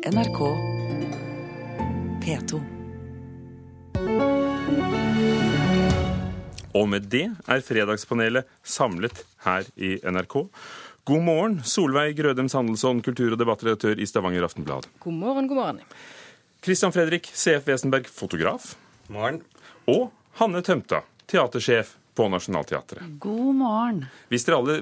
NRK P2. Og med det er Fredagspanelet samlet her i NRK. God morgen, Solveig Grødem Sandelsson, kultur- og debattredaktør i Stavanger Aftenblad. God morgen, god morgen. Christian Fredrik CF Wesenberg, fotograf. Morgen. Og Hanne Tømta, teatersjef på Nationaltheatret. God morgen. Hvis dere alle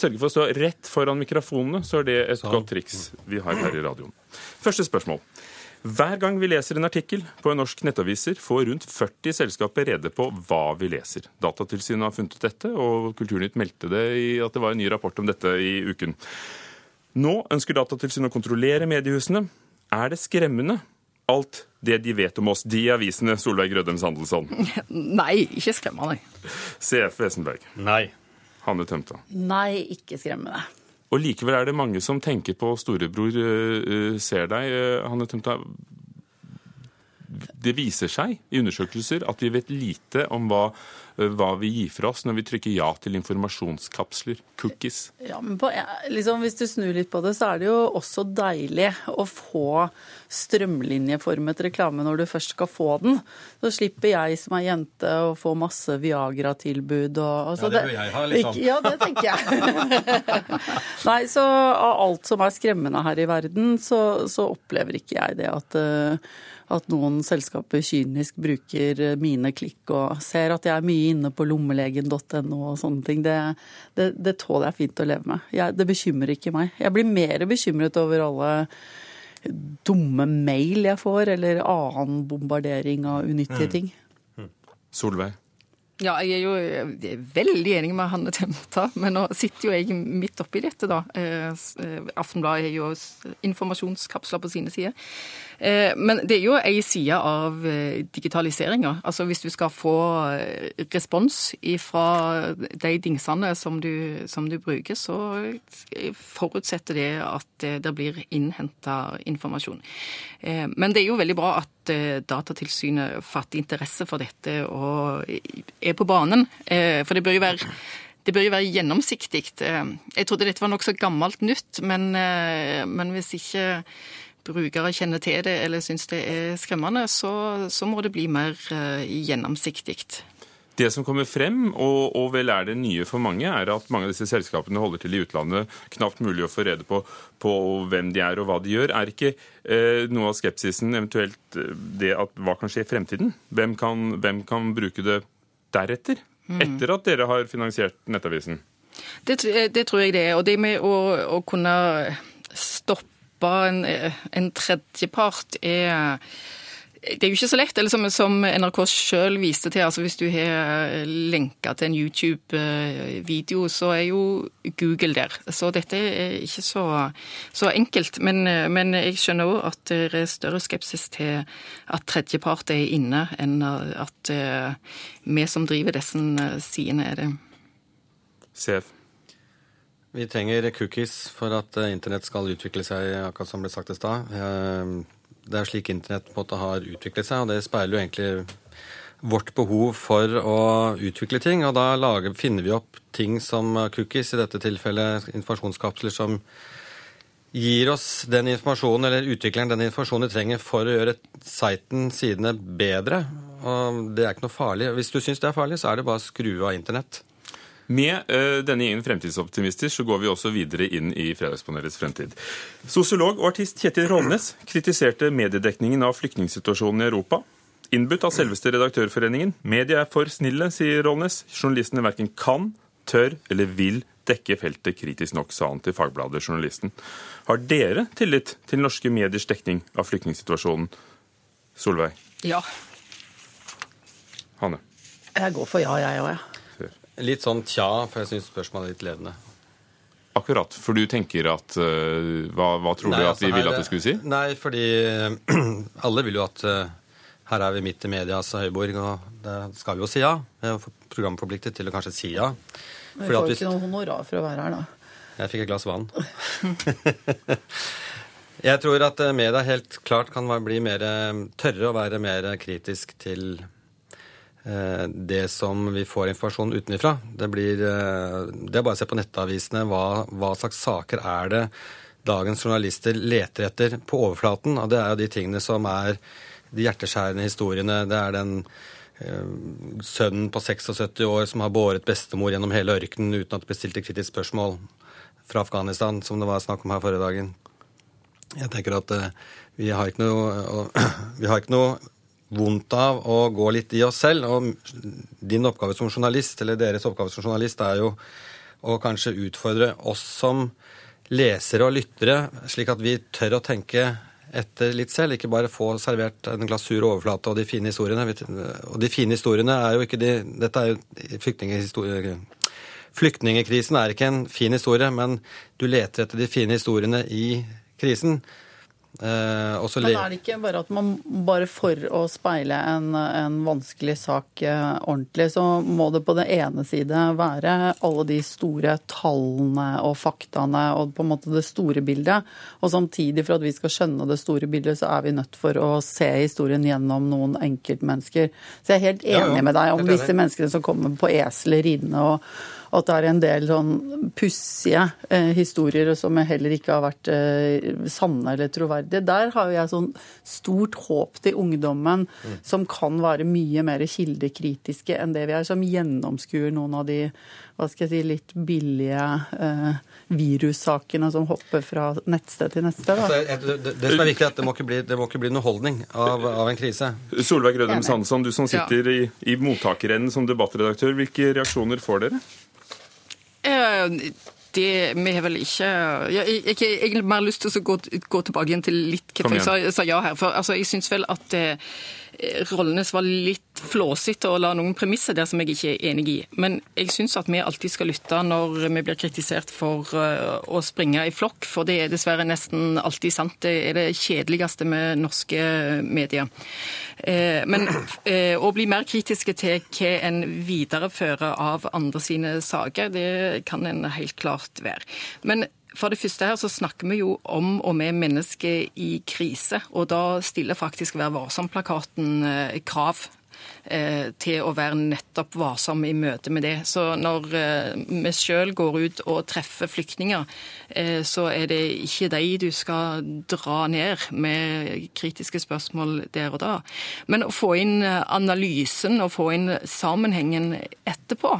sørger for å stå rett foran mikrofonene, så er det et så. godt triks vi har her i radioen. Første spørsmål. Hver gang vi leser en artikkel på en norsk nettaviser, får rundt 40 selskaper rede på hva vi leser. Datatilsynet har funnet ut dette, og Kulturnytt meldte det i at det var en ny rapport om dette i uken. Nå ønsker Datatilsynet å kontrollere mediehusene. Er det skremmende, alt det de vet om oss, de avisene, Solveig Grødem Sandelsson, Nei, ikke skremmende. CF Wesenberg, Nei. Hanne Tømta? Nei, ikke skremmende. Og likevel er det mange som tenker på storebror øh, øh, ser deg. øh, Hanne Tømta, det viser seg i undersøkelser at vi vet lite om hva, hva vi gir fra oss når vi trykker ja til informasjonskapsler, cookies. Ja, men på, liksom, Hvis du snur litt på det, så er det jo også deilig å få strømlinjeformet reklame når du først skal få den. Så slipper jeg som er jente å få masse Viagra-tilbud og altså, Ja, det vil jeg ha, liksom. Ja, det tenker jeg. Nei, så av alt som er skremmende her i verden, så, så opplever ikke jeg det at eh, at noen selskaper kynisk bruker mine klikk og ser at jeg er mye inne på lommelegen.no og sånne ting. Det, det, det tåler jeg fint å leve med. Jeg, det bekymrer ikke meg. Jeg blir mer bekymret over alle dumme mail jeg får, eller annen bombardering av unyttige ting. Solveig? Ja, jeg er jo eh, veldig enig med Hanne Temta, men nå sitter jo jeg midt oppi dette, da. Eh, eh, Aftenbladet har jo informasjonskapsler på sine sider. Men det er jo ei side av digitaliseringa. Altså hvis du skal få respons fra de dingsene som du, som du bruker, så forutsetter det at det blir innhenta informasjon. Men det er jo veldig bra at eh, Datatilsynet fatter interesse for dette og er på banen. Eh, For det bør jo være bør jo være gjennomsiktig. Eh, Jeg trodde dette var nokså gammelt nytt, men, men hvis ikke brukere kjenner til det eller syns det er skremmende, så, så må det bli mer gjennomsiktig. Det som kommer frem, og, og vel er det nye for mange, er at mange av disse selskapene holder til i utlandet. Knapt mulig å få rede på, på hvem de er og hva de gjør. Er ikke eh, noe av skepsisen eventuelt eh, det at hva kan skje i fremtiden? Hvem kan, hvem kan bruke det deretter? Etter at dere har finansiert Nettavisen? Det, det tror jeg det er. Og det med å, å kunne stoppe en, en tredjepart er det er jo ikke så lett. eller Som, som NRK sjøl viste til, altså hvis du har lenka til en YouTube-video, så er jo Google der. Så dette er ikke så, så enkelt. Men, men jeg skjønner òg at det er større skepsis til at tredjepart er inne, enn at eh, vi som driver disse sidene, er det. CF? Vi trenger cookies for at eh, internett skal utvikle seg, akkurat som ble sagt i stad. Det er slik internett på en måte har utviklet seg, og det speiler jo egentlig vårt behov for å utvikle ting. Og da lager, finner vi opp ting som cookies, i dette tilfellet informasjonskapsler, som gir oss den informasjonen, eller utvikleren den informasjonen vi trenger for å gjøre siten, sidene, bedre. Og det er ikke noe farlig. Hvis du syns det er farlig, så er det bare å skru av internett. Med uh, denne gjengen fremtidsoptimister så går vi også videre inn i Fredagspanelets fremtid. Sosiolog og artist Kjetil Rolnes kritiserte mediedekningen av flyktningsituasjonen i Europa. Innbudt av selveste Redaktørforeningen. Media er for snille, sier Rolnes. Journalistene verken kan, tør eller vil dekke feltet kritisk nok, sa han til Fagbladet Journalisten. Har dere tillit til norske mediers dekning av flyktningsituasjonen? Solveig? Ja. Hanne? Jeg går for ja, jeg òg, jeg. Litt sånn tja, for jeg syns spørsmålet er litt levende. Akkurat. For du tenker at uh, hva, hva tror du at altså, vi ville at du skulle si? Nei, fordi alle vil jo at uh, her er vi midt i medias høyborg, og det skal vi jo si ja. Vi er programforpliktet til å kanskje si ja. Vi Fordi at får hvis- ikke noe honorar for å være her, da. Jeg fikk et glass vann. Jeg tror at eh, media helt klart kan bli mer eh, tørre å være mer kritisk til eh, det som vi får informasjon utenfra. Det blir eh, Det er bare å se på nettavisene. Hva, hva slags saker er det dagens journalister leter etter på overflaten. Og det er jo de tingene som er de hjerteskjærende historiene. Det er den eh, sønnen på 76 år som har båret bestemor gjennom hele ørkenen uten at det ble stilt et kritisk spørsmål fra Afghanistan, som det var snakk om her forrige dagen. Jeg tenker at eh, vi har ikke noe, vi har ikke noe vondt av å gå litt i oss selv. Og din oppgave som journalist, eller deres oppgave som journalist, er jo å kanskje utfordre oss som lesere og lyttere, slik at vi tør å tenke etter litt selv, ikke bare få servert en glasur overflate og de fine historiene. Og de fine historiene er jo ikke de Dette er jo flyktninghistorie... Flyktningekrisen er ikke en fin historie, men du leter etter de fine historiene i krisen. Eh, Men er det ikke bare at man bare for å speile en, en vanskelig sak eh, ordentlig, så må det på det ene side være alle de store tallene og faktaene og på en måte det store bildet. Og samtidig, for at vi skal skjønne det store bildet, så er vi nødt for å se historien gjennom noen enkeltmennesker. Så jeg er helt enig med deg om disse menneskene som kommer på eselet ridende og at det er en del sånn pussige eh, historier som heller ikke har vært eh, sanne eller troverdige. Der har jeg sånn stort håp til ungdommen, mm. som kan være mye mer kildekritiske enn det vi er, som gjennomskuer noen av de hva skal jeg si, litt billige eh, virussakene som hopper fra nettsted til nettsted. Altså, det, det, som er viktig, er at det må ikke bli, det må ikke bli noe holdning av, av en krise. Solveig Rødem Sandsson, du som sitter ja. i, i mottakerenden som debattredaktør, hvilke reaksjoner får dere? Eh, det, vi har vel ikke Jeg har egentlig mer lyst til å gå, gå tilbake igjen til litt hva jeg sa, sa, ja her. For altså, jeg syns vel at eh, Rollenes var litt flåsete og la noen premisser der som jeg ikke er enig i. Men jeg syns at vi alltid skal lytte når vi blir kritisert for eh, å springe i flokk, for det er dessverre nesten alltid sant. Det er det kjedeligste med norske medier. Eh, men eh, å bli mer kritiske til hva en viderefører av andre sine saker, det kan en helt klart være. Men for det første her så snakker vi jo om og med mennesker i krise, og da stiller faktisk Vær varsom-plakaten eh, krav til å være nettopp varsom i møte med det. Så når eh, vi sjøl går ut og treffer flyktninger, eh, så er det ikke de du skal dra ned med kritiske spørsmål der og da. Men å få inn analysen og få inn sammenhengen etterpå,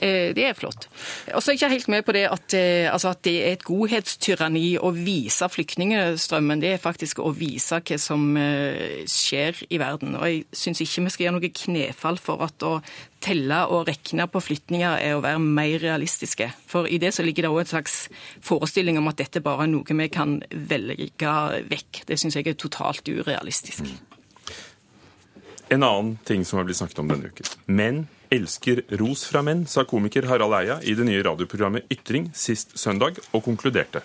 det er flott. Og så er jeg ikke helt med på det at, altså at det er et godhetstyranni å vise flyktningstrømmen. Det er faktisk å vise hva som skjer i verden. Og jeg syns ikke vi skal gjøre noe knefall for at å telle og regne på flytninger er å være mer realistiske. For i det så ligger det òg en slags forestilling om at dette bare er noe vi kan velge vekk. Det syns jeg er totalt urealistisk. En annen ting som har blitt snakket om denne uken. Menn elsker ros fra menn, sa komiker Harald Eia i det nye radioprogrammet Ytring sist søndag, og konkluderte.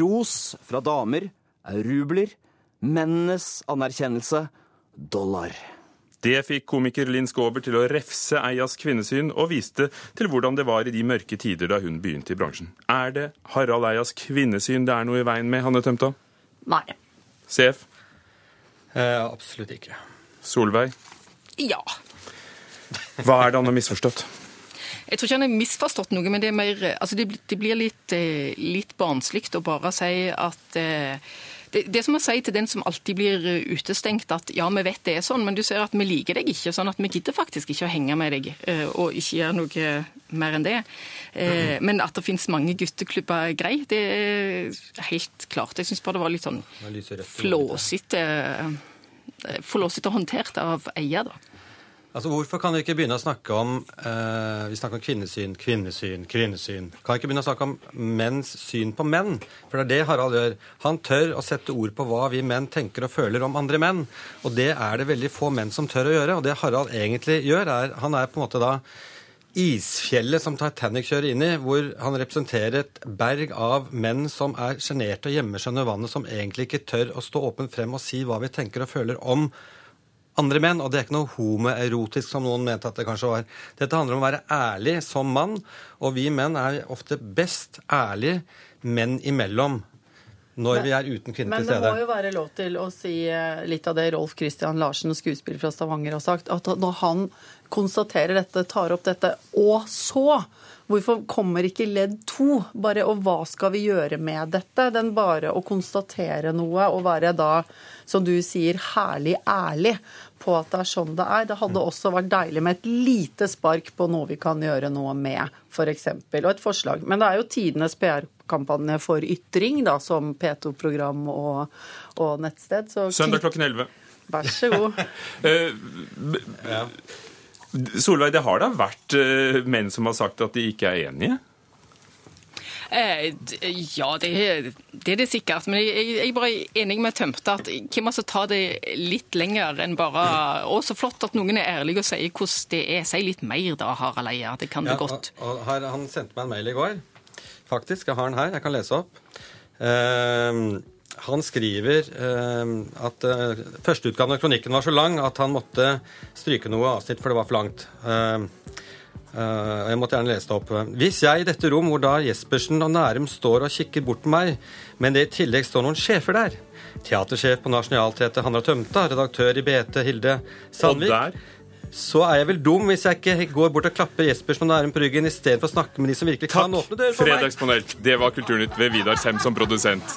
Ros fra damer er rubler. Mennenes anerkjennelse dollar. Det fikk komiker Linn Skåber til å refse Eias kvinnesyn, og viste til hvordan det var i de mørke tider da hun begynte i bransjen. Er det Harald Eias kvinnesyn det er noe i veien med, Hanne Tømta? Nei. CF? Eh, absolutt ikke. Solveig? Ja. Hva er det han har misforstått? Jeg tror ikke han har misforstått noe, men det, mer, altså det, det blir litt, eh, litt barnslig å bare si at eh, det, det som å si til den som alltid blir eh, utestengt, at ja, vi vet det er sånn, men du ser at vi liker deg ikke, sånn at vi gidder faktisk ikke å henge med deg eh, og ikke gjøre noe mer enn det. Eh, men at det finnes mange gutteklubber, grei, det er helt klart. Jeg syns bare det var litt sånn flåsete flåsete håndtert av eier, da. Altså, Hvorfor kan vi ikke begynne å snakke om eh, Vi snakker om kvinnesyn, kvinnesyn, kvinnesyn. Kan vi ikke begynne å snakke om menns syn på menn? For det er det Harald gjør. Han tør å sette ord på hva vi menn tenker og føler om andre menn. Og det er det veldig få menn som tør å gjøre. Og det Harald egentlig gjør, er Han er på en måte da isfjellet som Titanic kjører inn i, hvor han representerer et berg av menn som er sjenerte og gjemmer seg under vannet, som egentlig ikke tør å stå åpent frem og si hva vi tenker og føler om andre menn, og det er ikke noe homoerotisk som noen mente at det kanskje var. Dette handler om å være ærlig som mann, og vi menn er ofte best ærlige menn imellom. Når men, vi er uten kvinner til stede. Men det må jo være lov til å si eh, litt av det Rolf Christian Larsen, skuespiller fra Stavanger, har sagt. At når han konstaterer dette, tar opp dette, og så Hvorfor kommer ikke ledd to? Bare, og hva skal vi gjøre med dette? Den bare å konstatere noe og være da, som du sier, herlig ærlig på at det er sånn det er. Det hadde også vært deilig med et lite spark på noe vi kan gjøre noe med, f.eks. Og et forslag. Men det er jo tidenes PR-kampanje for ytring, da, som P2-program og, og, nettsted. Så Søndag klokken 11. Vær så god. Solveig, det har da vært eh, menn som har sagt at de ikke er enige? Eh, ja, det er, det er, det sikkert. Men jeg, jeg er bare enig med Tømte at hvem som tar det litt lenger enn bare Å, så flott at noen er ærlige og sier hvordan det er. Si litt mer da, Harald Eia. Det kan ja, du godt. Og, og her, han sendte meg en mail i går. Faktisk. Jeg har den her. Jeg kan lese opp. Uh, han skriver uh, at uh, førsteutgaven av kronikken var så lang at han måtte stryke noe avsnitt, for det var for langt. Uh, jeg måtte gjerne lese det opp. Hvis jeg i dette rom hvor da Jespersen og Nærum står og kikker bort på meg, men det i tillegg står noen sjefer der Teatersjef på Nationaltheatret Hanna Tømta, redaktør i BT Hilde Sandvik. Så er jeg vel dum hvis jeg ikke går bort og klapper Jespersen og Nærum på ryggen istedenfor å snakke med de som virkelig Takk. kan åpne dører for meg. Fredagspanel. Det var Kulturnytt ved Vidar Sem som produsent.